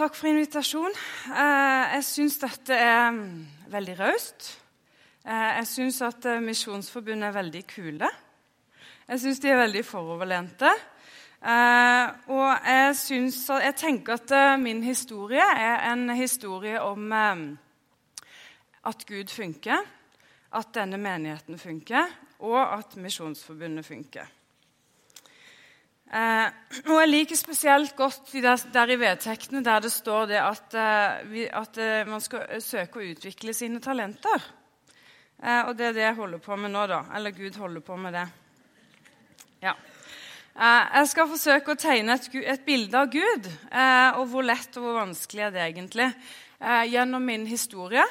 takk for invitasjon. Eh, jeg syns dette er mm, veldig raust. Eh, jeg syns at eh, Misjonsforbundet er veldig kule. Jeg syns de er veldig foroverlente. Og jeg, synes, jeg tenker at min historie er en historie om at Gud funker, at denne menigheten funker, og at Misjonsforbundet funker. Eh, og Jeg liker spesielt godt der, der i vedtektene der det står det at, eh, vi, at eh, man skal søke å utvikle sine talenter. Eh, og det er det jeg holder på med nå, da. Eller Gud holder på med det. Ja. Eh, jeg skal forsøke å tegne et, et bilde av Gud, eh, og hvor lett og hvor vanskelig er det egentlig. gjennom min historie.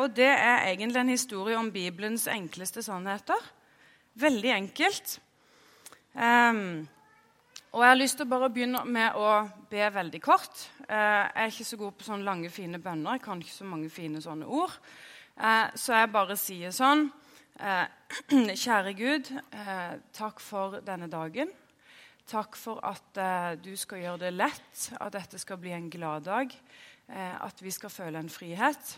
og det er egentlig en historie om Bibelens enkleste sannheter. Veldig enkelt. Um, og Jeg har lyst til å bare begynne med å be veldig kort. Eh, jeg er ikke så god på sånne lange, fine bønner. Jeg kan ikke så mange fine sånne ord. Eh, så jeg bare sier sånn eh, Kjære Gud, takk for denne dagen. Takk for at du skal gjøre det lett, at dette skal bli en glad dag. At vi skal føle en frihet.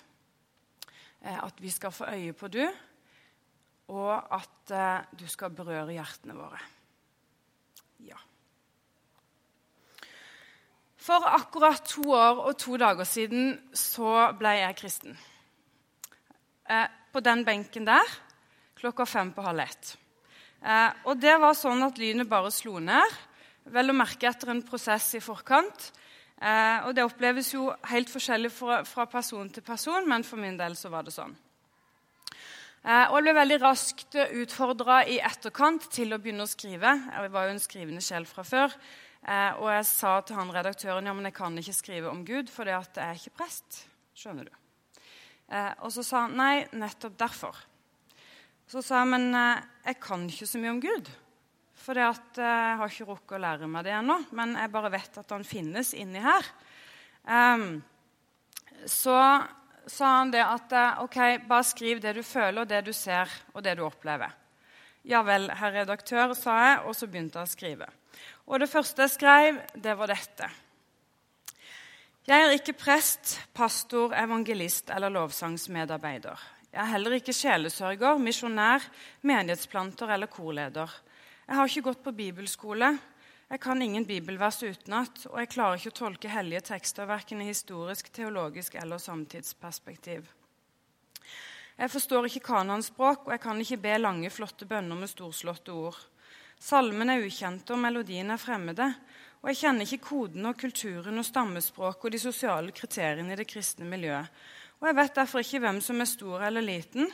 At vi skal få øye på du. Og at du skal berøre hjertene våre. Ja. For akkurat to år og to dager siden så ble jeg kristen. Eh, på den benken der klokka fem på halv ett. Eh, og det var sånn at lynet bare slo ned, vel å merke etter en prosess i forkant. Eh, og det oppleves jo helt forskjellig fra, fra, person til person, men for min del så var det sånn. Eh, og jeg ble veldig raskt utfordra i etterkant til å begynne å skrive. Jeg var jo en skrivende sjel fra før. Eh, og jeg sa til han redaktøren ja, men jeg kan ikke skrive om Gud, for jeg er ikke prest. Skjønner du? Eh, og så sa han nei, nettopp derfor. Så sa jeg men eh, jeg kan ikke så mye om Gud. For eh, jeg har ikke rukket å lære meg det ennå. Men jeg bare vet at han finnes inni her. Um, så sa han det at eh, OK, bare skriv det du føler, og det du ser, og det du opplever. Ja vel, herr redaktør, sa jeg, og så begynte jeg å skrive. Og det første jeg skrev, det var dette. Jeg er ikke prest, pastor, evangelist eller lovsangsmedarbeider. Jeg er heller ikke sjelesørger, misjonær, menighetsplanter eller korleder. Jeg har ikke gått på bibelskole. Jeg kan ingen bibelvers utenat, og jeg klarer ikke å tolke hellige tekster verken i historisk, teologisk eller samtidsperspektiv. Jeg forstår ikke kanonspråk, og jeg kan ikke be lange, flotte bønner med storslåtte ord. Salmene er ukjente, og melodiene er fremmede. Og jeg kjenner ikke koden og kulturen og stammespråket og de sosiale kriteriene i det kristne miljøet. Og jeg vet derfor ikke hvem som er stor eller liten,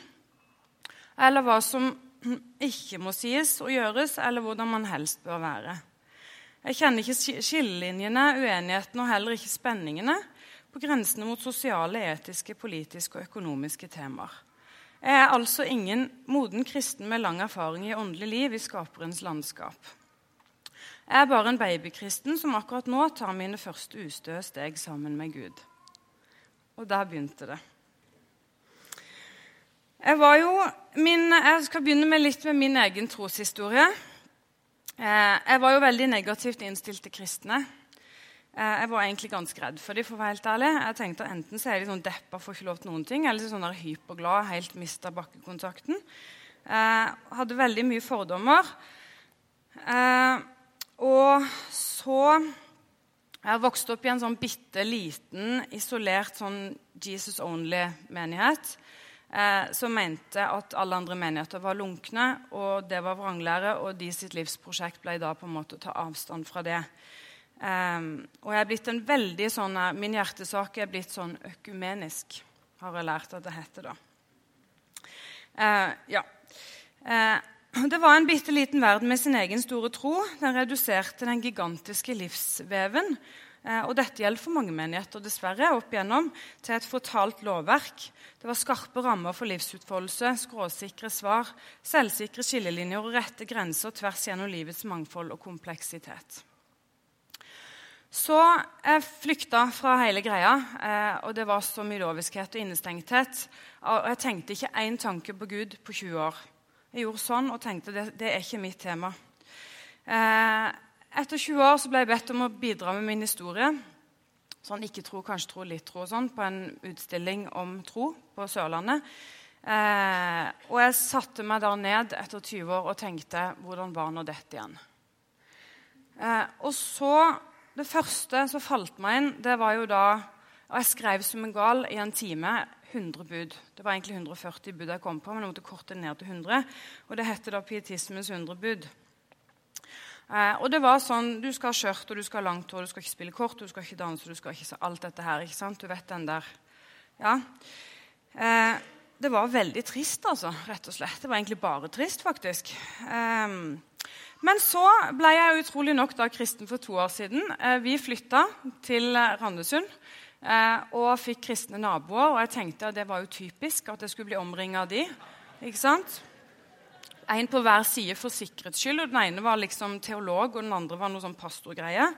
eller hva som ikke må sies og gjøres, eller hvordan man helst bør være. Jeg kjenner ikke skillelinjene, uenighetene og heller ikke spenningene på grensene mot sosiale, etiske, politiske og økonomiske temaer. Jeg er altså ingen moden kristen med lang erfaring i åndelig liv i skaperens landskap. Jeg er bare en babykristen som akkurat nå tar mine første ustø steg sammen med Gud. Og der begynte det. Jeg, min, jeg skal begynne med litt med min egen troshistorie. Eh, jeg var jo veldig negativt innstilt til kristne. Eh, jeg var egentlig ganske redd for dem, for å være helt ærlig. Jeg tenkte at Enten så er de sånn deppa, får ikke lov til noen ting, eller så sånn der hyperglad, helt mista bakkekontakten. Eh, hadde veldig mye fordommer. Eh, og så Jeg vokste opp i en sånn bitte liten, isolert sånn Jesus Only-menighet. som mente at alle andre menigheter var lunkne, og det var vranglære. Og de sitt livsprosjekt ble da på en måte å ta avstand fra det. Um, og jeg er blitt en veldig sånn, eh, Min hjertesak er blitt sånn økumenisk, har jeg lært at det heter. da. Uh, ja. Uh, det var en bitte liten verden med sin egen store tro. Den reduserte den gigantiske livsveven. Uh, og dette gjelder for mange menigheter dessverre, opp igjennom, til et fortalt lovverk. Det var skarpe rammer for livsutfoldelse, skråsikre svar, selvsikre skillelinjer og rette grenser tvers gjennom livets mangfold og kompleksitet. Så jeg flykta fra hele greia, eh, og det var så mye loviskhet og innestengthet. Og jeg tenkte ikke én tanke på Gud på 20 år. Jeg gjorde sånn og tenkte det, det er ikke mitt tema. Eh, etter 20 år så ble jeg bedt om å bidra med min historie. sånn ikke tro, kanskje tro, litt tro og sånn, på en utstilling om tro på Sørlandet. Eh, og jeg satte meg der ned etter 20 år og tenkte hvordan var nå dette igjen? Eh, og så Det første som falt meg inn, det var jo da Og jeg skrev som en gal i en time 100 bud. Det var egentlig 140 bud jeg kom på, men jeg måtte korte ned til 100. Og det heter da pietismens 100 bud. Eh, og det var sånn Du skal ha skjørt, og du skal ha langt hår, du skal ikke spille kort, du skal ikke danse, du skal ikke se alt dette her. ikke sant? Du vet den der. Ja. Eh, det var veldig trist, altså, rett og slett. Det var egentlig bare trist, faktisk. Um, men så ble jeg utrolig nok da kristen for to år siden. Uh, vi flytta til Randesund uh, og fikk kristne naboer. Og jeg tenkte at det var jo typisk at jeg skulle bli omringa av de. Ikke sant? En på hver side for sikkerhets skyld. og Den ene var liksom teolog, og den andre var noe sånn pastorgreie.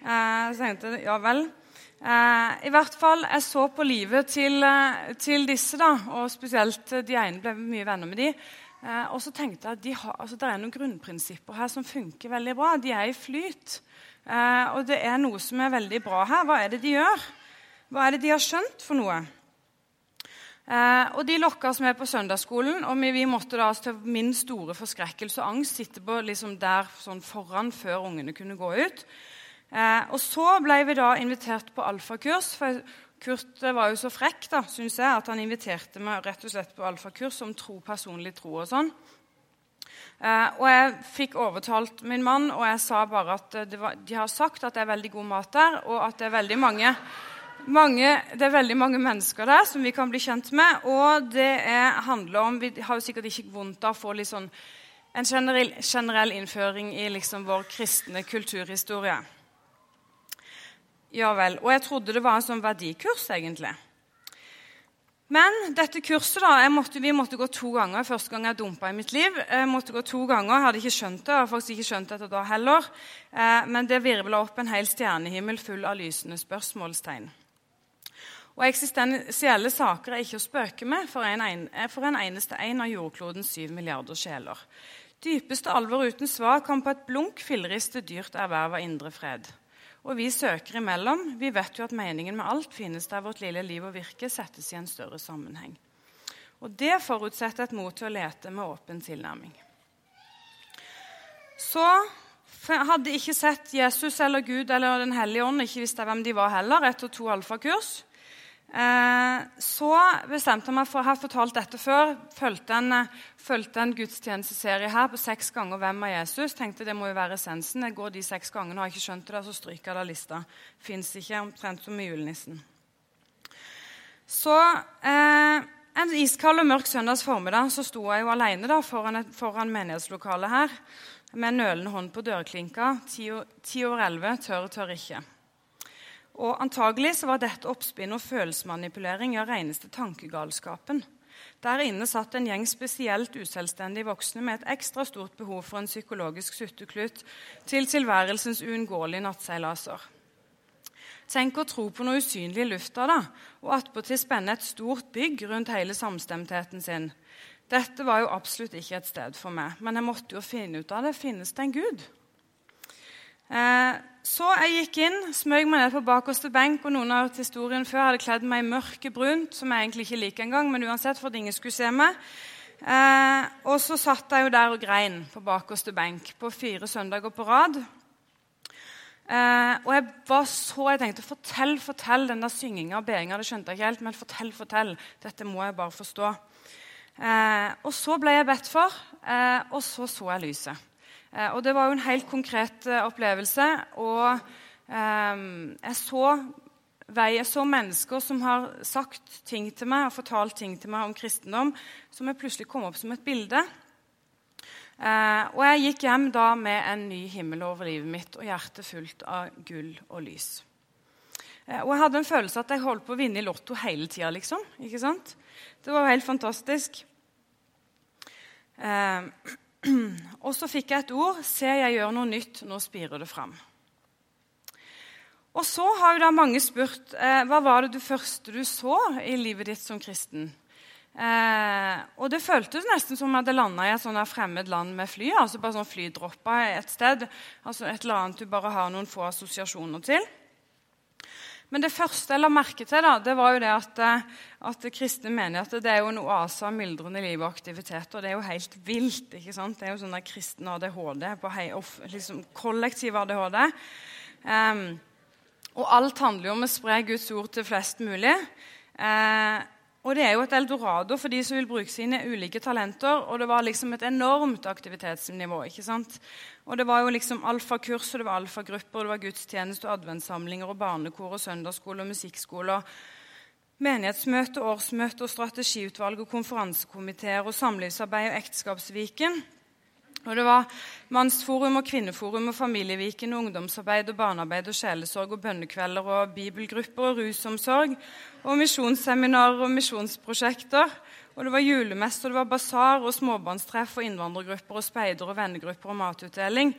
Uh, så jeg tenkte ja vel. Eh, I hvert fall, Jeg så på livet til, eh, til, disse, da, og spesielt de ene ble mye venner med de. Eh, og så tenkte jeg at de har, altså, det er noen grunnprinsipper her som funker veldig bra. De er i flyt. Eh, og det er noe som er veldig bra her. Hva er det de gjør? Hva er det de har skjønt for noe? Eh, og De lokka oss med på søndagsskolen, og vi, vi måtte da til min store forskrekkelse og angst sitte på liksom der sånn foran før ungene kunne gå ut. Eh, og så ble vi da invitert på alfakurs. for Kurt var jo så frekk da, synes jeg, at han inviterte meg rett og slett på alfakurs om tro, personlig tro og sånn. Eh, og jeg fikk overtalt min mann, og jeg sa bare at var, de har sagt at det er veldig god mat der, og at det er veldig mange, mange, det er veldig mange mennesker der som vi kan bli kjent med. Og det er, handler om Vi har jo sikkert ikke vondt av å få litt sånn, en generell, generell innføring i liksom vår kristne kulturhistorie. Ja vel. Og jeg trodde det var en sånn verdikurs, egentlig. Men dette kurset da, måtte, vi måtte gå to ganger. Første gang jeg dumpa i mitt liv. Jeg måtte gå to ganger, jeg hadde ikke skjønt det. Jeg faktisk ikke skjønt dette da heller. Eh, men det virvla opp en hel stjernehimmel full av lysende spørsmålstegn. Og Eksistensielle saker er ikke å spøke med for en, for en eneste en av jordklodens syv milliarder sjeler. Dypeste alvor uten svar kan på et blunk filleriste dyrt erverve indre fred. Og vi søker imellom. Vi vet jo at meningen med alt finnes der vårt lille liv og virke settes i en større sammenheng. Og det forutsetter et mot til å lete med åpen tilnærming. Så hadde ikke sett Jesus eller Gud eller Den hellige ånd, ikke visste hvem de var heller, etter to alfakurs. Eh, så bestemte jeg meg for Jeg har fortalt dette før. Fulgte en, fulgte en gudstjenesteserie her på seks ganger 'Hvem er Jesus?' Tenkte det må jo være essensen. Jeg går de seks gangene, har jeg ikke skjønt det, så stryker jeg det av lista. Fins ikke omtrent som med julenissen. Så eh, en iskald og mørk søndags formiddag så sto jeg jo alene da, foran, foran menighetslokalet her med en nølende hånd på dørklinka. Ti over elleve, tør, tør ikke. Og Antagelig så var dette oppspinn og følelsesmanipulering av reneste tankegalskapen. Der inne satt en gjeng spesielt uselvstendige voksne med et ekstra stort behov for en psykologisk sutteklut til tilværelsens uunngåelige nattseilaser. Tenk å tro på noe usynlig i lufta, da, og attpåtil spenne et stort bygg rundt hele samstemtheten sin. Dette var jo absolutt ikke et sted for meg, men jeg måtte jo finne ut av det. Finnes det en gud? Eh, så jeg gikk inn, smøg meg ned på bakerste benk, og noen har hørt historien før. hadde kledd meg i mørkebrunt, som jeg egentlig ikke liker engang, men uansett for at ingen skulle se meg. Eh, og så satt jeg jo der og grein på bakerste benk på fire søndager på rad. Eh, og jeg var så, jeg tenkte fortell, fortell den der synginga og beinga, Det skjønte jeg ikke helt, men fortell, fortell. Dette må jeg bare forstå. Eh, og så ble jeg bedt for, eh, og så så jeg lyset. Eh, og det var jo en helt konkret eh, opplevelse. Og ehm, jeg så vei, jeg så mennesker som har sagt ting til meg og fortalt ting til meg om kristendom, som jeg plutselig kom opp som et bilde. Eh, og jeg gikk hjem da med en ny himmel over livet mitt og hjertet fullt av gull og lys. og jeg hadde en følelse at jeg holdt på å vinne i Lotto hele tida. Liksom. Ikke sant? Det var jo helt fantastisk. Eh, Og så fikk jeg et ord. Se, jeg gjør noe nytt. Nå spirer det fram. Og så har jo da mange spurt eh, hva var det du første du så i livet ditt som kristen. Eh, og det føltes nesten som om jeg landa i et sånt fremmed land med fly. altså bare sånn flydroppa et sted. altså Et eller annet du bare har noen få assosiasjoner til. Men det første jeg la merke til, da, det var jo det at, eh, at kristne mener at det er jo en oase av myldrende liv og aktivitet. Og det er jo helt vilt. ikke sant? Det er jo sånn der kristen ADHD, på hei, liksom kollektiv ADHD. Um, og alt handler jo om å spre Guds ord til flest mulig. Uh, og det er jo et eldorado for de som vil bruke sine ulike talenter. Og det var liksom et enormt aktivitetsnivå. ikke sant? Og det var jo liksom alfakurs, og det var alfagrupper, det var gudstjeneste og adventssamlinger og barnekor og søndagsskole og musikkskole. og Menighetsmøte, årsmøte og strategiutvalg og konferansekomiteer og samlivsarbeid og Ekteskapsviken. Og det var mannsforum og kvinneforum og familieviken ungdomsarbeid og barnearbeid og sjelesorg og bønnekvelder og bibelgrupper og rusomsorg og misjonsseminarer og misjonsprosjekter. Og det var julemesse, og det var basar og småbarnstreff og innvandrergrupper og speider og vennegrupper og matutdeling.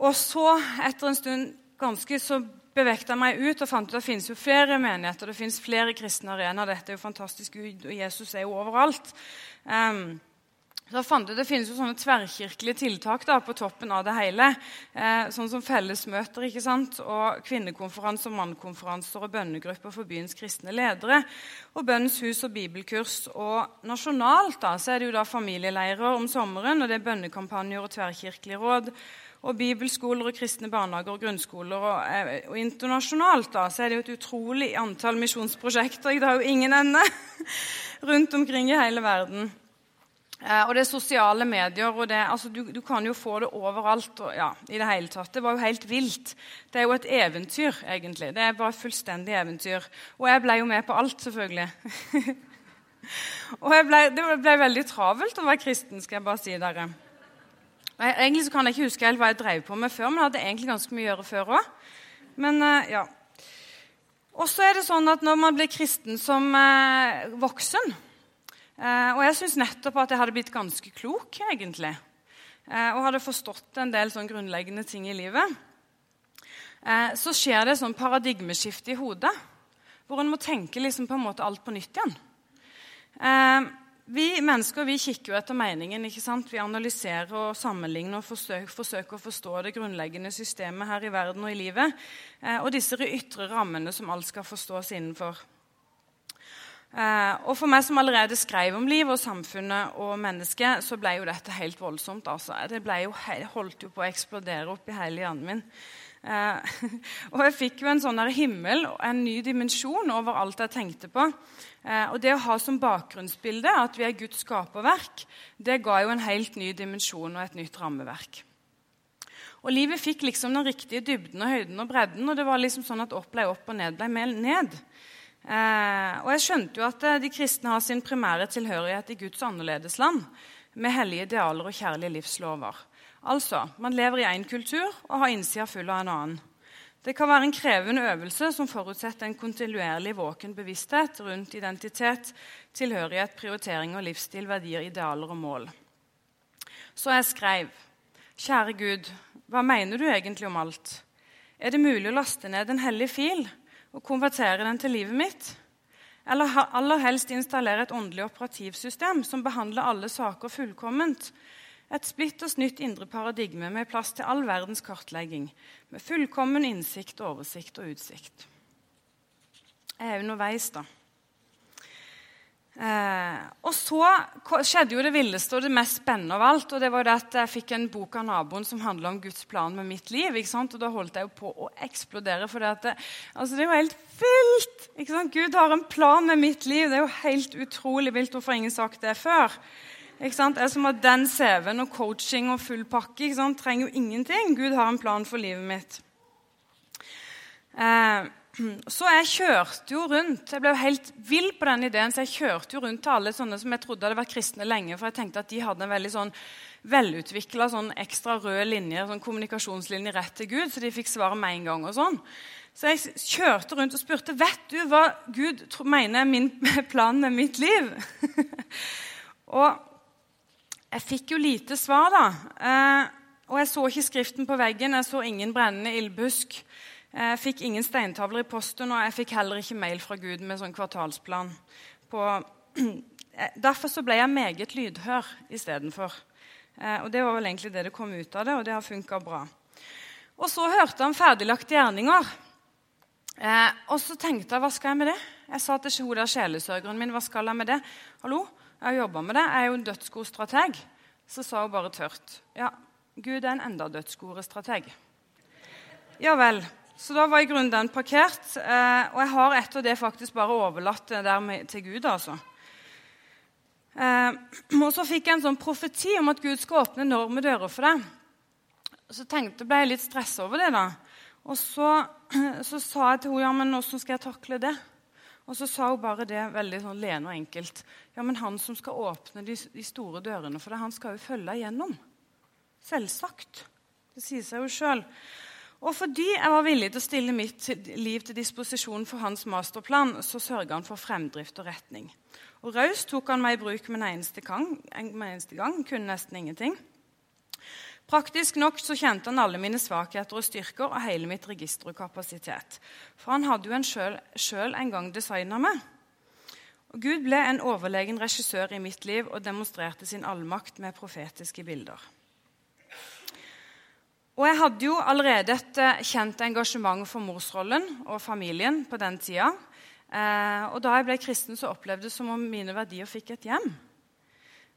Og så, etter en stund ganske, så bevegte jeg meg ut og fant ut at det finnes jo flere menigheter, det finnes flere kristne arenaer. Dette er jo fantastisk, Gud og Jesus er jo overalt. Um, så fant jeg, Det finnes jo sånne tverrkirkelige tiltak da, på toppen av det hele. Eh, sånn som fellesmøter ikke sant? og kvinnekonferanser, mannkonferanser og bønnegrupper for byens kristne ledere. Og Bønnens hus og bibelkurs. Og nasjonalt da, så er det jo da familieleirer om sommeren, og det er bønnekampanjer og tverrkirkelige råd. Og bibelskoler og kristne barnehager og grunnskoler. Og, eh, og internasjonalt da, så er det jo et utrolig antall misjonsprosjekter. Det har jo ingen ende rundt omkring i hele verden. Eh, og det er sosiale medier. og det, altså, du, du, kan jo få det overalt. Og, ja, i Det hele tatt. Det var jo helt vilt. Det er jo et eventyr, egentlig. Det er bare et fullstendig eventyr. Og jeg ble jo med på alt, selvfølgelig. og ble, det ble veldig travelt å være kristen, skal jeg bare si dere. Jeg, egentlig kan jeg ikke huske helt hva jeg drev på med før, men jeg hadde egentlig ganske mye å gjøre før òg. Men ja. Og så er det sånn at når man blir kristen som eh, voksen, Eh, og jeg syns nettopp at jeg hadde blitt ganske klok, egentlig. Eh, og hadde forstått en del sånn grunnleggende ting i livet. Eh, så skjer det sånn paradigmeskifte i hodet, hvor en må tenke liksom på en måte alt på nytt igjen. Vi mennesker vi kikker jo etter meningen. ikke sant? Vi analyserer og sammenligner og forsøker, forsøker, å forstå det grunnleggende systemet her i verden og i livet. Og disse ytre rammene som alt skal forstås innenfor. Eh, og For meg som allerede skrev om livet og samfunnet og mennesket, så ble jo dette helt voldsomt. Altså. Det jo, holdt jo på å eksplodere opp i hele hjernen min. Eh, og jeg fikk jo en sånn himmel en ny dimensjon over alt jeg tenkte på. Eh, og det å ha som bakgrunnsbilde at vi er Guds skaperverk, det ga jo en helt ny dimensjon og et nytt rammeverk. Og Livet fikk liksom den riktige dybden og høyden og bredden. og det var liksom sånn at Opp ble opp og ned ble ned. Eh, og jeg skjønte jo at eh, de kristne har sin primære tilhørighet i Guds annerledesland, med hellige idealer og kjærlige livslover. Altså, man lever i én kultur og har innsida full av en annen. Det kan være en krevende øvelse som forutsetter en kontinuerlig våken bevissthet rundt identitet, tilhørighet, prioritering og livsstil, verdier, idealer og mål. Så jeg skrev, kjære Gud, hva mener du egentlig om alt? Er det mulig å laste ned en hellig fil? Og konvertere den til livet mitt. Eller aller helst installere et åndelig operativsystem som behandler alle saker fullkomment. Et splitters nytt indre paradigme med plass til all verdens kartlegging. Med fullkommen innsikt, oversikt og utsikt. Jeg er underveis, da. Eh, og så skjedde jo det villeste og det mest spennende av alt. og det var det at Jeg fikk en bok av naboen som handla om Guds plan med mitt liv. ikke sant? Og Da holdt jeg jo på å eksplodere. for det, det, altså det jo helt vilt! ikke sant? Gud har en plan med mitt liv. Det er jo helt utrolig vilt. Hvorfor har ingen sagt det før? Ikke sant? Jeg som har den CV-en og coaching og full pakke, ikke sant? trenger jo ingenting. Gud har en plan for livet mitt. Eh, så jeg kjørte jo rundt. Jeg ble jo helt vill på den ideen, så jeg kjørte jo rundt til alle sånne som jeg trodde hadde vært kristne lenge, for jeg tenkte at de hadde en veldig sånn velutvikla sånn ekstra rød linje, sånn kommunikasjonslinje rett til Gud, så de fikk svaret med en gang. og sånn. Så jeg kjørte rundt og spurte vet du hva Gud mener er min plan med mitt liv. og jeg fikk jo lite svar, da. Eh, og jeg så ikke skriften på veggen, jeg så ingen brennende ildbusk. Jeg fikk ingen steintavler i posten, og jeg fikk heller ikke mail fra Gud med sånn kvartalsplan. På, derfor så ble jeg meget lydhør istedenfor. Eh, og det var vel egentlig det det kom ut av det, og det har funka bra. Og så hørte han ferdiglagte gjerninger. Eh, og så tenkte jeg hva skal jeg med det? Jeg sa til hun der sjelesørgeren min hva skal jeg med det? Hallo, jeg har jobba med det. Jeg er jo en dødsgod strateg. Så sa hun bare tørt. Ja, Gud er en enda dødsgodere strateg. Ja vel. Så da var i grunnen den parkert. Eh, og jeg har etter det faktisk bare overlatt det der til Gud, altså. Eh, og så fikk jeg en sånn profeti om at Gud skal åpne enorme dører for deg. Så tenkte, ble jeg litt stressa over det. da. Og så, så, sa jeg til henne ja, men hvordan skal jeg takle det. Og så sa hun bare det veldig sånn lene og enkelt. Ja, men han som skal åpne de, de store dørene for deg, han skal jo følge deg gjennom. Selvsagt. Det sier seg jo sjøl. Og fordi jeg var villig til å stille mitt liv til disposisjon for hans masterplan, så sørga han for fremdrift og retning. Og raust tok han meg i bruk med en eneste gang. En eneste gang kunne nesten ingenting. Praktisk nok så kjente han alle mine svakheter og styrker og hele mitt register og kapasitet. For han hadde jo en sjøl en gang designa meg. Og Gud ble en overlegen regissør i mitt liv og demonstrerte sin allmakt med profetiske bilder. Og jeg hadde jo allerede et eh, kjent engasjement for morsrollen og familien på den tida. Eh, og da jeg ble kristen, så opplevde det som om mine verdier fikk et hjem.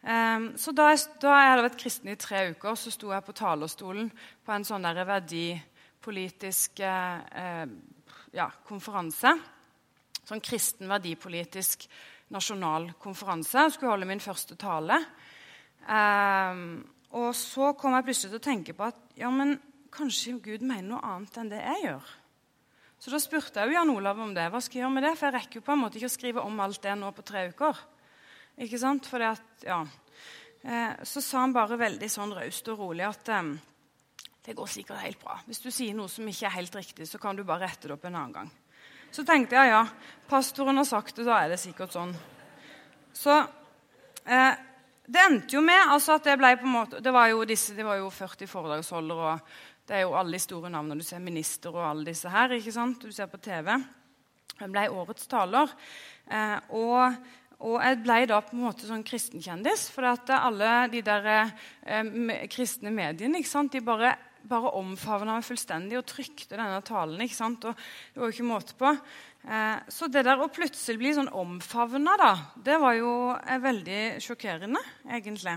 Eh, så da jeg, da jeg, hadde vært kristen i tre uker, så sto jeg på talerstolen på en sånn der verdipolitisk ja, konferanse. Sånn kristen verdipolitisk nasjonal konferanse. Jeg skulle holde min første tale. Eh, og så kom jeg plutselig til å tenke på at ja, men kanskje Gud mener noe annet enn det jeg gjør. Så da spurte jeg jo Jan Olav om det. Hva skal jeg gjøre med det? For jeg rekker jo på en måte ikke å skrive om alt det nå på tre uker. Ikke sant? Fordi at, ja. Eh, så sa han bare veldig sånn raust og rolig at eh, det går sikkert helt bra. Hvis du sier noe som ikke er helt riktig, så kan du bare rette det opp en annen gang. Så tenkte jeg ja, pastoren har sagt det, da er det sikkert sånn. Så eh, det endte jo med altså at det ble på en måte, det var jo, disse, det var jo 40 foredragsholdere. og Det er jo alle de store navnene. Du ser minister og alle disse her. ikke sant? Du ser på TV. Jeg ble årets taler. Eh, og, og, jeg ble da på en måte sånn kristenkjendis. For at alle de der eh, kristne mediene ikke sant? de bare, bare omfavna meg fullstendig og trykte denne talen. ikke sant? Og det var jo ikke måte på. Eh, så det der å plutselig bli sånn omfavna, da, det var jo eh, veldig sjokkerende, egentlig.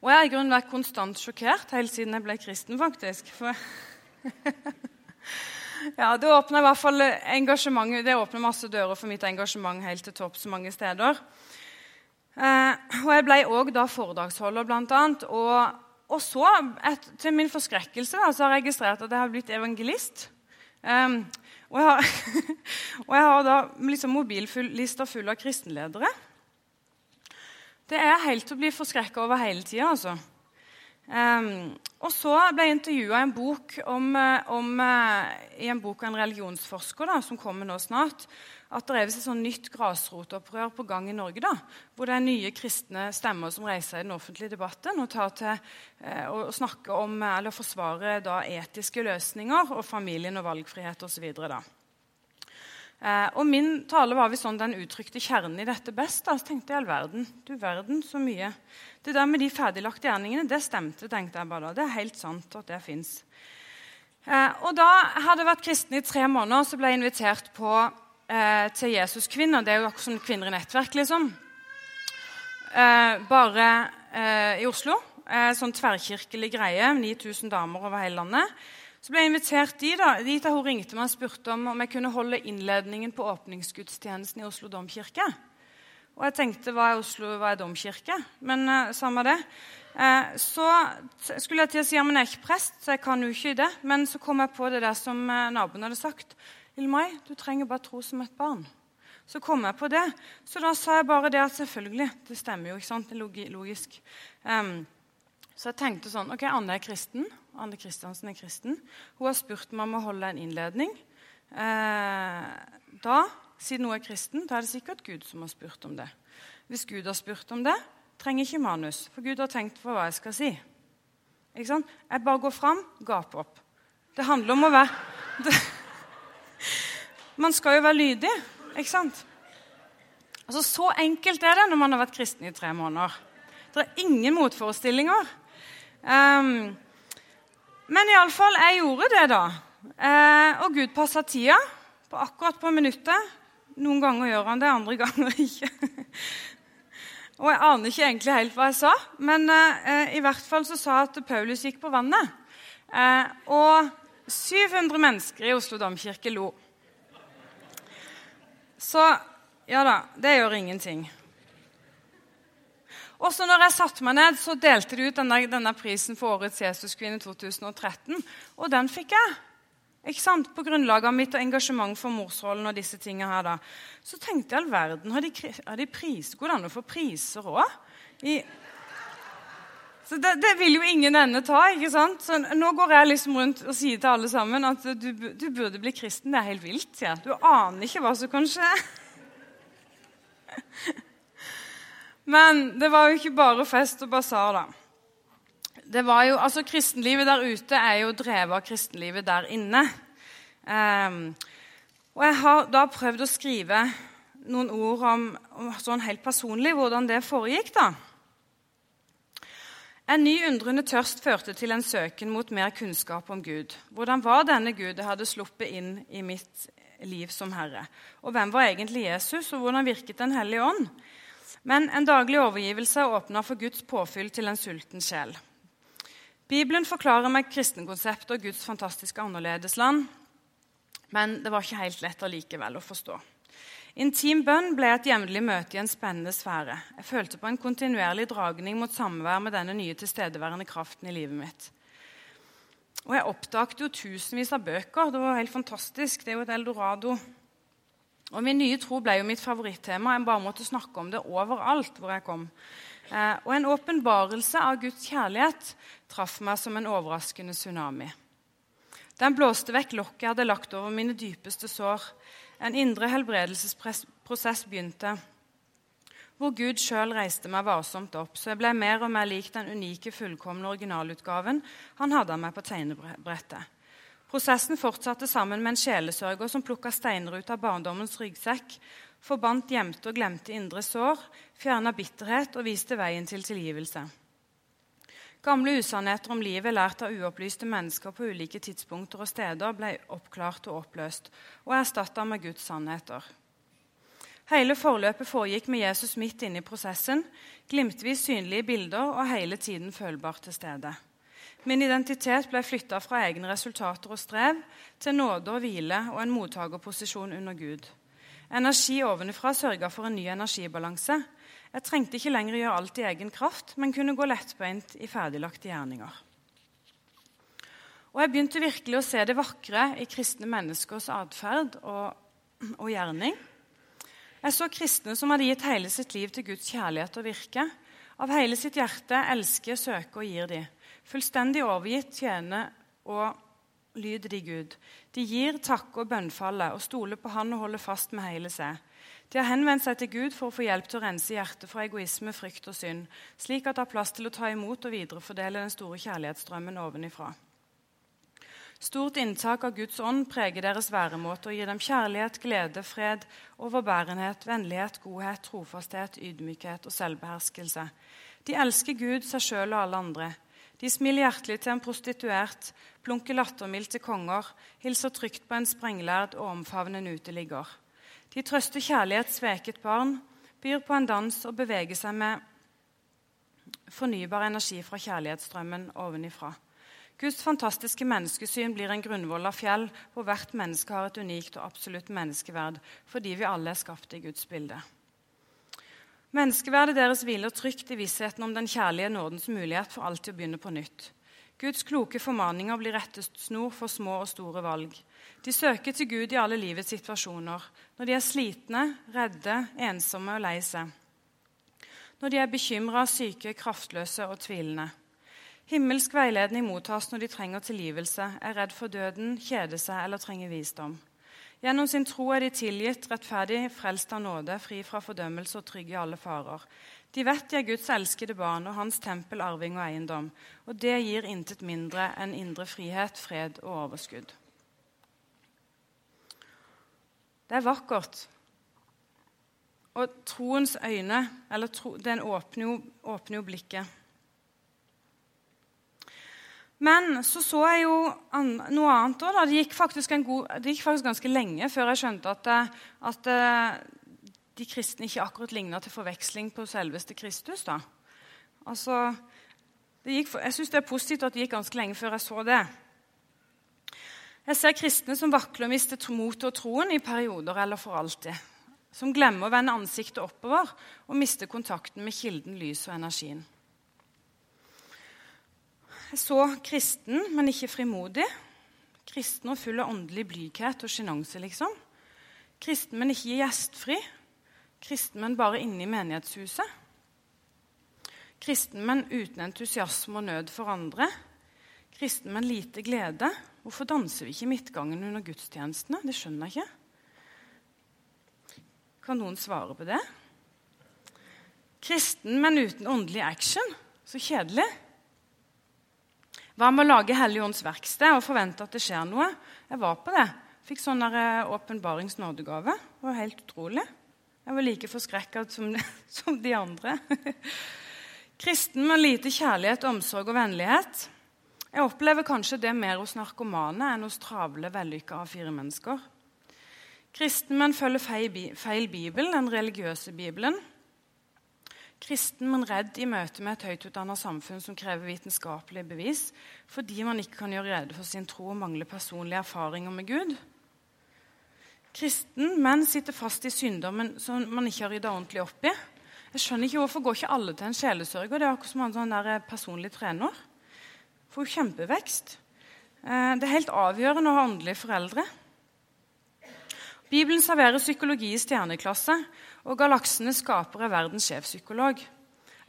Og jeg har i grunnen vært konstant sjokkert helt siden jeg ble kristen, faktisk. For ja, det åpna i hvert fall engasjementet, det åpna masse dører for mitt engasjement helt til topps mange steder. Eh, og jeg ble òg da foredragsholder, blant annet. Og, og så, et, til min forskrekkelse, da, så har jeg registrert at jeg har blitt evangelist. Um, og jeg har, og jeg har da liksom mobillista full av kristenledere. Det er helt å bli forskrekka over hele tida, altså. Um, og så ble jeg intervjua i eh, eh, i en bok av en religionsforsker da, som kommer nå snart, at det er et sånn nytt grasrotopprør på gang i Norge. da, Hvor det er nye kristne stemmer som reiser i den offentlige debatten og, til, eh, og snakker om, eller forsvarer da, etiske løsninger og familien og valgfrihet osv. Eh, og min tale var sånn den uttrykte kjernen i dette best. Da. Så tenkte jeg all verden, du verden, så mye. Det der med de ferdiglagte gjerningene, det stemte. tenkte jeg bare da. Det er helt sant at det fins. Eh, og da hadde jeg vært kristen i tre måneder, så ble jeg invitert på eh, til Jesuskvinner. Det er jo akkurat som Kvinner i nettverk, liksom. Eh, bare eh, i Oslo. Eh, sånn tverrkirkelig greie. 9000 damer over hele landet. Så ble jeg invitert dit. da, dit da Hun ringte meg og spurte om, om jeg kunne holde innledningen på åpningsgudstjenesten i Oslo domkirke. Og jeg tenkte hva er Oslo, hva er domkirke? Men eh, samme det. Eh, så skulle jeg til å si ja, men jeg er ikke prest, så jeg kan jo ikke det. Men så kom jeg på det der som eh, naboen hadde sagt. Ilmai, du trenger bare tro som et barn. Så kom jeg på det. Så da sa jeg bare det at selvfølgelig. Det stemmer jo, ikke sant? Det er logisk. Um, så jeg tenkte sånn OK, Anne er kristen. Anne Kristiansen er kristen. Hun har spurt meg om å holde en innledning. Uh, da, siden hun er kristen, da er det sikkert Gud som har spurt om det. Hvis Gud har spurt om det, trenger ikke manus, for Gud har tenkt på hva jeg skal si. Ikke sant? Jeg bare går fram, gaper opp. Det handler om å være Man skal jo være lydig, ikke sant? Altså, Så enkelt er det når man har vært kristen i tre måneder. Det er ingen motforestillinger. Um, men iallfall, jeg gjorde det, da. Uh, og Gud passa tida på akkurat på minuttet. Noen ganger gjør han det, andre ganger ikke. og Jeg aner ikke egentlig helt hva jeg sa, men uh, i hvert fall så sa jeg at Paulus gikk på vannet. Uh, og 700 mennesker i Oslo domkirke lo. Så ja da, det gjør ingenting. Også når jeg satte meg ned, så delte de ut denne, denne prisen for Årets Jesuskvinne 2013. Og den fikk jeg. Ikke sant? På grunnlag av mitt engasjement for morsrollen og disse tingene her. da. Så tenkte jeg all verden, har de, har de pris, Går det an å få priser òg? Så det, det, vil jo ingen ende ta. ikke sant? Så Nå går jeg liksom rundt og sier til alle sammen at du, du burde bli kristen. Det er helt vilt. Ja. Du aner ikke hva som kan skje. Men det var jo ikke bare fest og basar, da. Det var jo, altså Kristenlivet der ute er jo drevet av kristenlivet der inne. Um, og jeg har da prøvd å skrive noen ord om, om sånn helt personlig hvordan det foregikk. da. En ny undrende tørst førte til en søken mot mer kunnskap om Gud. Hvordan var denne Gud jeg hadde sluppet inn i mitt liv som herre? Og hvem var egentlig Jesus, og hvordan virket Den hellige ånd? Men en daglig overgivelse åpna for Guds påfyll til en sulten sjel. Bibelen forklarer meg kristenkonseptet og Guds fantastiske annerledesland, men det var ikke helt lett allikevel å forstå. Intim bønn ble et jevnlig møte i en spennende sfære. Jeg følte på en kontinuerlig dragning mot samvær med denne nye tilstedeværende kraften i livet mitt. Og jeg oppdaget jo tusenvis av bøker. Det var helt fantastisk. Det er jo et eldorado. Og Min nye tro ble jo mitt favorittema. Jeg bare måtte snakke om det overalt hvor jeg kom. Eh, og en åpenbarelse av Guds kjærlighet traff meg som en overraskende tsunami. Den blåste vekk lokket jeg hadde lagt over mine dypeste sår. En indre helbredelsesprosess begynte, hvor Gud sjøl reiste meg varsomt opp, så jeg ble mer og mer lik den unike, fullkomne originalutgaven han hadde av meg på tegnebrettet. Prosessen fortsatte sammen med en sjelesørger som plukka steiner ut av barndommens ryggsekk, forbandt gjemte og glemte indre sår, fjerna bitterhet og viste veien til tilgivelse. Gamle usannheter om livet lært av uopplyste mennesker på ulike tidspunkter og steder ble oppklart og oppløst og erstatta med Guds sannheter. Hele forløpet foregikk med Jesus midt inne i prosessen, glimtvis synlige bilder og hele tiden følbart til stede. Min identitet ble flytta fra egne resultater og strev til nåde og hvile og en mottakerposisjon under Gud. Energi ovenfra sørga for en ny energibalanse. Jeg trengte ikke lenger gjøre alt i egen kraft, men kunne gå lettbeint i ferdiglagte gjerninger. Og jeg begynte virkelig å se det vakre i kristne menneskers atferd og, og gjerning. Jeg så kristne som hadde gitt hele sitt liv til Guds kjærlighet og virke. Av hele sitt hjerte elsker, søker og gir de. Fullstendig overgitt tjener og lyder de Gud. De gir, takker og bønnfaller og stoler på Han og holder fast med hele seg. De har henvendt seg til Gud for å få hjelp til å rense hjertet fra egoisme, frykt og synd, slik at det har plass til å ta imot og viderefordele den store kjærlighetsstrømmen ovenifra. Stort inntak av Guds ånd preger deres væremåte og gir dem kjærlighet, glede, fred, overbærenhet, vennlighet, godhet, trofasthet, ydmykhet og selvbeherskelse. De elsker Gud, seg sjøl og alle andre. De smiler hjertelig til en prostituert, plunker lattermildt til konger, hilser trygt på en sprenglærd og omfavner en uteligger. De trøster kjærlighetssveket barn, byr på en dans og beveger seg med fornybar energi fra kjærlighetsstrømmen ovenifra. Guds fantastiske menneskesyn blir en grunnvoll av fjell hvor hvert menneske har et unikt og absolutt menneskeverd fordi vi alle er skapt i Guds bilde. Menneskeverdet deres hviler trygt i vissheten om den kjærlige nådens mulighet for alltid å begynne på nytt. Guds kloke formaninger blir rettesnor for små og store valg. De søker til Gud i alle livets situasjoner, når de er slitne, redde, ensomme og lei seg. Når de er bekymra, syke, kraftløse og tvilende. Himmelsk veiledning mottas når de trenger tilgivelse, er redd for døden, kjeder seg eller trenger visdom. Gjennom sin tro er de tilgitt, rettferdig, frelst av nåde, fri fra fordømmelse og trygge i alle farer. De vet de er Guds elskede barn og hans tempel, arving og eiendom. Og det gir intet mindre enn indre frihet, fred og overskudd. Det er vakkert. Og troens øyne, eller tro, den åpner jo, åpner jo blikket. Men så så jeg jo noe annet òg. Det, gikk faktisk det gikk faktisk ganske lenge før jeg skjønte at, at eh, de kristne ikke akkurat ligna til forveksling på selveste Kristus. da. Altså, gikk, jeg syns det er positivt at det gikk ganske lenge før jeg så det. Jeg ser kristne som vakler og mister motet og troen i perioder eller for alltid. Som glemmer å vende ansiktet oppover og mister kontakten med kilden, lys og energien. Jeg så kristen, men ikke frimodig. Kristen og full av åndelig blyghet og sjenanse, liksom. Kristen, men ikke gjestfri. Kristen, men bare inne i menighetshuset. Kristen, men uten entusiasme og nød for andre. Kristen, men lite glede. Hvorfor danser vi ikke i midtgangen under gudstjenestene? Det skjønner jeg ikke. Kan noen svare på det? Kristen, men uten åndelig action. Så kjedelig. Hva med å lage Helligånds verksted og forvente at det skjer noe? Jeg var på det. Fikk sånn eh, åpenbaringsnådegave. Det var helt utrolig. Jeg var like forskrekka som, som, de andre. Kristen med lite kjærlighet, omsorg og vennlighet. Jeg opplever kanskje det mer hos narkomane enn hos travle, vellykka A4 mennesker. Kristenmenn følger feil, feil bibel, den religiøse bibelen kristen, men redd i møte med et høytutdannet samfunn som krever vitenskapelige bevis, fordi man ikke kan gjøre rede for sin tro og mangler personlige erfaringer med Gud. Kristen, men sitter fast i sykdommen som man ikke har rydda ordentlig opp i. Jeg skjønner ikke Hvorfor går ikke alle til en sjelesørger? Det er akkurat som en sånn der eh, personlig trener. Får kjempevekst. Eh, det er helt avgjørende å ha åndelige foreldre. Bibelen serverer psykologi i stjerneklasse, og galaksene skaper er verdens sjefpsykolog.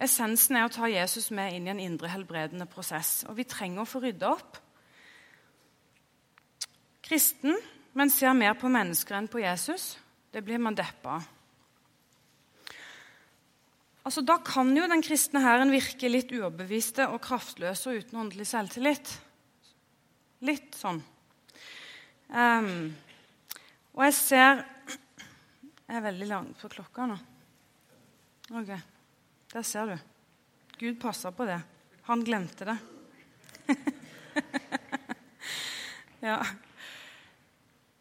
Essensen er å ta Jesus med inn i en indre helbredende prosess. Og vi trenger å få rydda opp. Kristen, men ser mer på mennesker enn på Jesus, det blir man deppa av. Altså, da kan jo den kristne hæren virke litt uoverbeviste og kraftløse og uten åndelig selvtillit. Litt sånn. Um, og jeg ser Jeg er veldig lang på klokka nå. Ok, der ser du. Gud passa på det. Han glemte det. ja.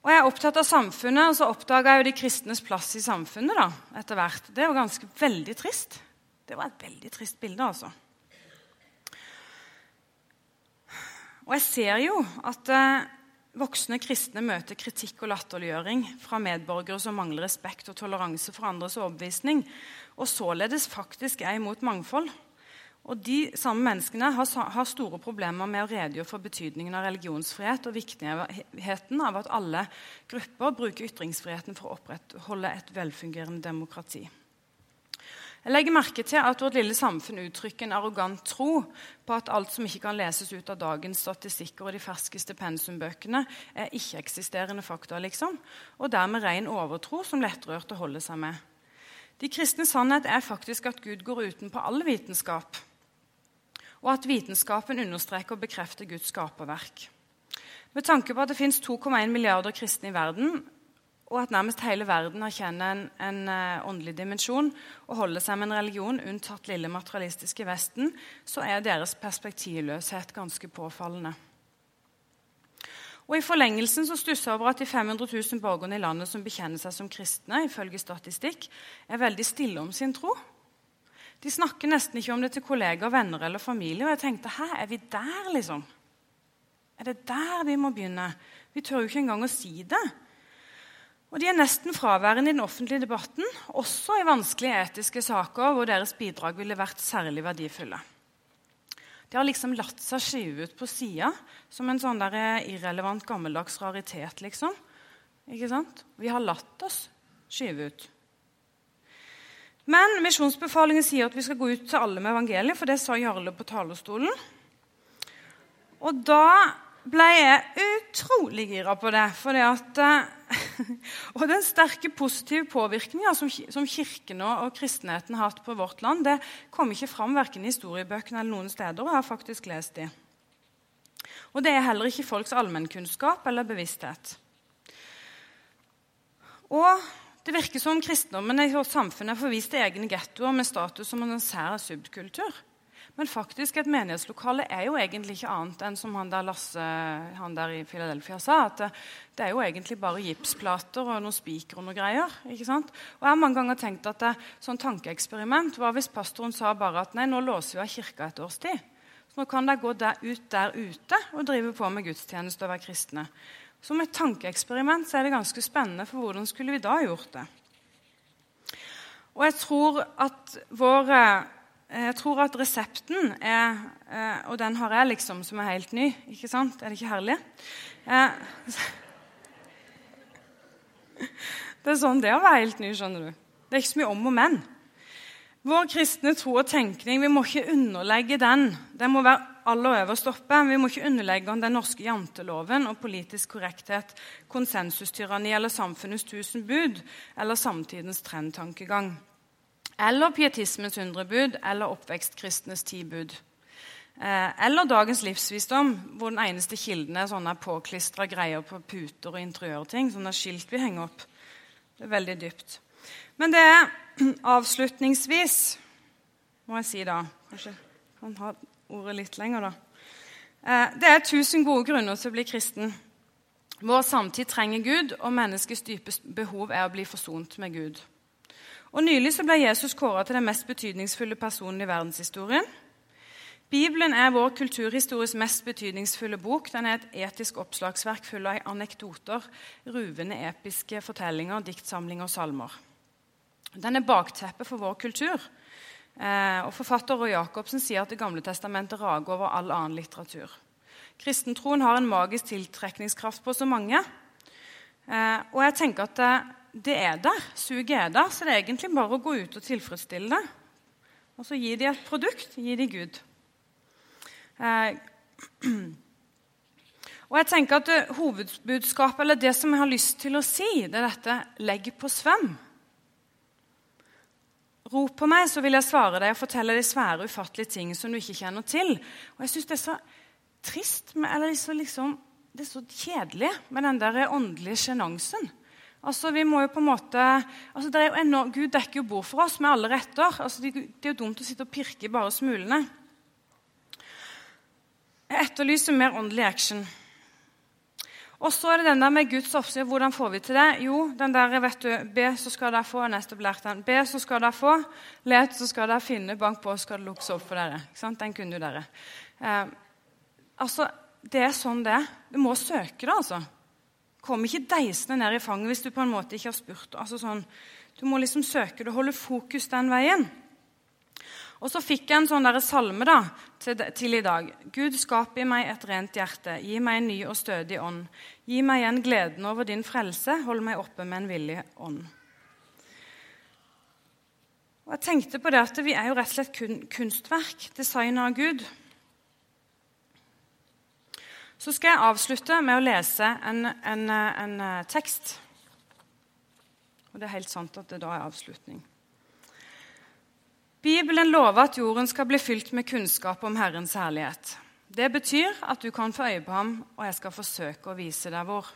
Og jeg er opptatt av samfunnet, og så oppdaga jeg jo de kristnes plass i samfunnet da, etter hvert. Det var ganske veldig trist. Det var et veldig trist bilde, altså. Og jeg ser jo at eh, Voksne kristne møter kritikk og latterliggjøring fra medborgere som mangler respekt og toleranse for andres overbevisning, og således faktisk er imot mangfold. Og De samme menneskene har, har store problemer med å redegjøre for betydningen av religionsfrihet og viktigheten av at alle grupper bruker ytringsfriheten for å opprettholde et velfungerende demokrati. Jeg legger merke til at vårt lille samfunn uttrykker en arrogant tro på at alt som ikke kan leses ut av dagens statistikker og de ferskeste pensumbøkene, er ikke-eksisterende fakta, liksom, og dermed ren overtro som lettrørte å holde seg med. De kristne sannhet er faktisk at Gud går utenpå all vitenskap, og at vitenskapen understreker og bekrefter Guds skaperverk. Med tanke på at det fins 2,1 milliarder kristne i verden, og at nærmest hele verden erkjenner en, en uh, åndelig dimensjon og holder seg med en religion, unntatt lille materialistiske Vesten, så er deres perspektivløshet ganske påfallende. Og I forlengelsen så stusser jeg over at de 500 000 borgerne i landet som bekjenner seg som kristne, ifølge statistikk, er veldig stille om sin tro. De snakker nesten ikke om det til kollegaer, venner eller familie. Og jeg tenkte hæ, er vi der, liksom? Er det der vi må begynne? Vi tør jo ikke engang å si det. Og de er nesten fraværende i den offentlige debatten, også i vanskelige etiske saker hvor deres bidrag ville vært særlig verdifulle. De har liksom latt seg skyve ut på sida som en sånn der irrelevant, gammeldags raritet. liksom. Ikke sant? Vi har latt oss skyve ut. Men misjonsbefalingen sier at vi skal gå ut til alle med evangeliet, for det sa Jarle på talerstolen. Og da ble jeg utrolig gira på det. For det at eh, og den sterke positive påvirkninga som, som Kirken og kristenheten har hatt på vårt land, det kom ikke fram verken i historiebøkene eller noen steder. og jeg har faktisk lest de. Og det er heller ikke folks allmennkunnskap eller bevissthet. Og det virker som kristendommen i vårt samfunn er forvist egne gettoer med status som en sær subkultur. Men faktisk, et menighetslokale er jo egentlig ikke annet enn som han der Lasse han der i Philadelphia sa, at det, er jo egentlig bare gipsplater og noen spiker og noe greier. ikke sant? Og Jeg har mange ganger tenkt at det, sånn tankeeksperiment var hvis pastoren sa bare at nei, nå låser vi av kirka et års tid. Så nå kan de gå der, ut der ute og drive på med gudstjeneste og være kristne. Som et tankeeksperiment så er det ganske spennende, for hvordan skulle vi da gjort det? Og jeg tror at vår Eh, jeg tror at resepten er eh, Og den har jeg liksom som er helt ny. ikke sant? Er det ikke herlig? Eh, det er sånn det er å være helt ny, skjønner du. Det er ikke så mye om og men. Vår kristne tro og tenkning vi må ikke underlegge den. Den må være aller øverst oppe. Vi må ikke underlegge den norske janteloven og politisk korrekthet, konsensustyranni eller samfunnets tusen bud eller samtidens trendtankegang eller pietismens hundrebud eller oppvekstkristnes ti bud. Eh, eller dagens livsvisdom, hvor den eneste kilden er sånne påklistra greier på puter og interiørting. Sånne skilt vi henger opp. Det er veldig dypt. Men det er avslutningsvis Må jeg si da Kanskje han har ordet litt lenger, da. Eh, det er tusen gode grunner til å bli kristen. Vår samtid trenger Gud, og menneskets dype behov er å bli forsont med Gud. Og Nylig så ble Jesus kåra til den mest betydningsfulle personen i verdenshistorien. Bibelen er vår kulturhistories mest betydningsfulle bok. Den er et etisk oppslagsverk full av anekdoter, ruvende episke fortellinger, diktsamlinger og salmer. Den er bakteppet for vår kultur. Eh, og Forfatter Roy Jacobsen sier at Det gamle testamentet rager over all annen litteratur. Kristentroen har en magisk tiltrekningskraft på så mange. Eh, og jeg tenker at det er der. Suget er der. Så det er egentlig bare å gå ut og tilfredsstille det. Og så gi de et produkt. Gi de Gud. Eh, og jeg tenker at Hovedbudskapet, eller det som jeg har lyst til å si, det er dette legg på svøm. Rop på meg, så vil jeg svare deg og fortelle deg svære, ufattelige ting som du ikke kjenner til. Og jeg syns det er så trist, eller så liksom, det er så kjedelig med den der åndelige sjenansen. Altså, vi må jo på en måte, altså, det er jo ennå, Gud dekker jo bord for oss med alle retter. Altså, det, er jo dumt å sitte og pirke bare smulene. Jeg etterlyser mer åndelig action. Og så er det den der med Guds oppsyn. Hvordan får vi til det? Jo, den der, vet du, Be, så skal dere få. Nettopp lært den. Be, så skal dere få. Let, så skal dere finne. Bank på, så skal det lukkes opp for dere. Ikke sant? Den kunne jo dere. Eh, altså, Det er sånn det. Du må søke det, altså Kom ikke deisende ned i fanget hvis du på en måte ikke har spurt. Altså sånn, du må liksom søke det, holde fokus den veien. Og så fikk jeg en sånn der salme da, til, til, i dag. Gud, skap i meg et rent hjerte. Gi meg en ny og stødig ånd. Gi meg igjen gleden over din frelse. Hold meg oppe med en villig ånd. Og jeg tenkte på det at Vi er jo rett og slett kun, kunstverk, designa av Gud. Så skal jeg avslutte med å lese en, en, en, eh, tekst. Og det er helt sant at det da er avslutning. Bibelen lover at jorden skal bli fylt med kunnskap om Herrens herlighet. Det betyr at du kan få øye på ham, og jeg skal forsøke å vise deg hvor.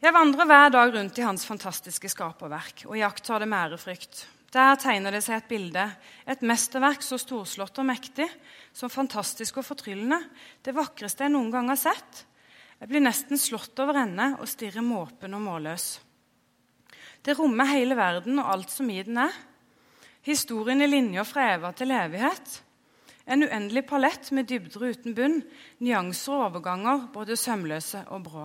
Jeg vandrer hver dag rundt i hans fantastiske skaperverk og iakttar det med ærefrykt. Der tegner det seg et bilde, et mesterverk så storslått og mektig, så fantastisk og fortryllende, det vakreste jeg noen gang har sett. Jeg blir nesten slått over ende og stirrer måpen og målløs. Det rommer hele verden og alt som i den er. Historien i linjer fra Eva til evighet. En uendelig palett med dybder uten bunn, nyanser og overganger, både sømløse og brå.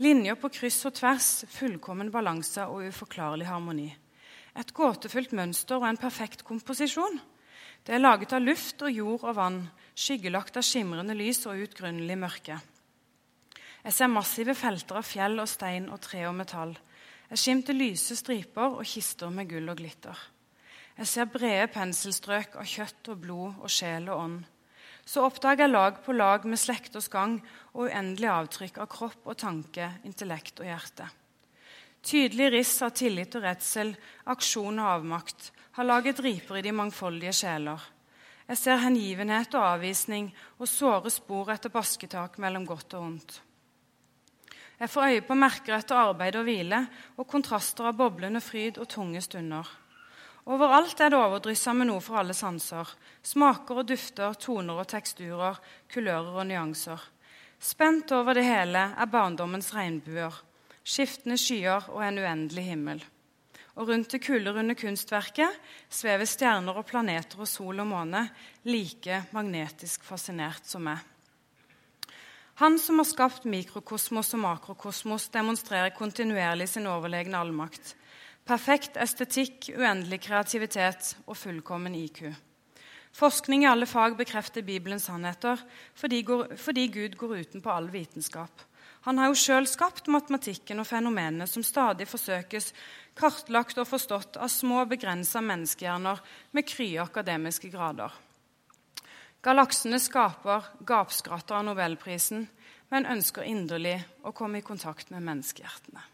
Linjer på kryss og tvers, fullkommen balanse og uforklarlig harmoni. Et gåtefullt mønster og en perfekt komposisjon. Det er laget av luft og jord og vann, skyggelagt av skimrende lys og utgrunnelig mørke. Jeg ser massive felter av fjell og stein og tre og metall. Jeg skimter lyse striper og kister med gull og glitter. Jeg ser brede penselstrøk av kjøtt og blod og sjel og ånd. Så oppdager jeg lag på lag med slekters gang og uendelig avtrykk av kropp og tanke, intellekt og hjerte. Tydelig riss av tillit og redsel, aksjon og avmakt har laget riper i de mangfoldige sjeler. Jeg ser hengivenhet og avvisning og såre spor etter basketak mellom godt og vondt. Jeg får øye på merker etter arbeid og hvile og kontraster av boblende fryd og tunge stunder. Overalt er det overdryssa med noe for alle sanser. Smaker og dufter, toner og teksturer, kulører og nyanser. Spent over det hele er barndommens regnbuer, skiftende skyer og en uendelig himmel. Og rundt det kulerunde kunstverket svever stjerner og planeter og sol og måne like magnetisk fascinert som meg. Han som har skapt mikrokosmos og makrokosmos, demonstrerer kontinuerlig sin overlegne allmakt. Perfekt estetikk, uendelig kreativitet og fullkommen IQ. Forskning i alle fag bekrefter Bibelens sannheter fordi, fordi Gud går utenpå all vitenskap. Han har jo sjøl skapt matematikken og fenomenene som stadig forsøkes kartlagt og forstått av små, begrensa menneskehjerner med krye akademiske grader. Galaksene skaper gapskratter av nobelprisen, men ønsker inderlig å komme i kontakt med menneskehjertene.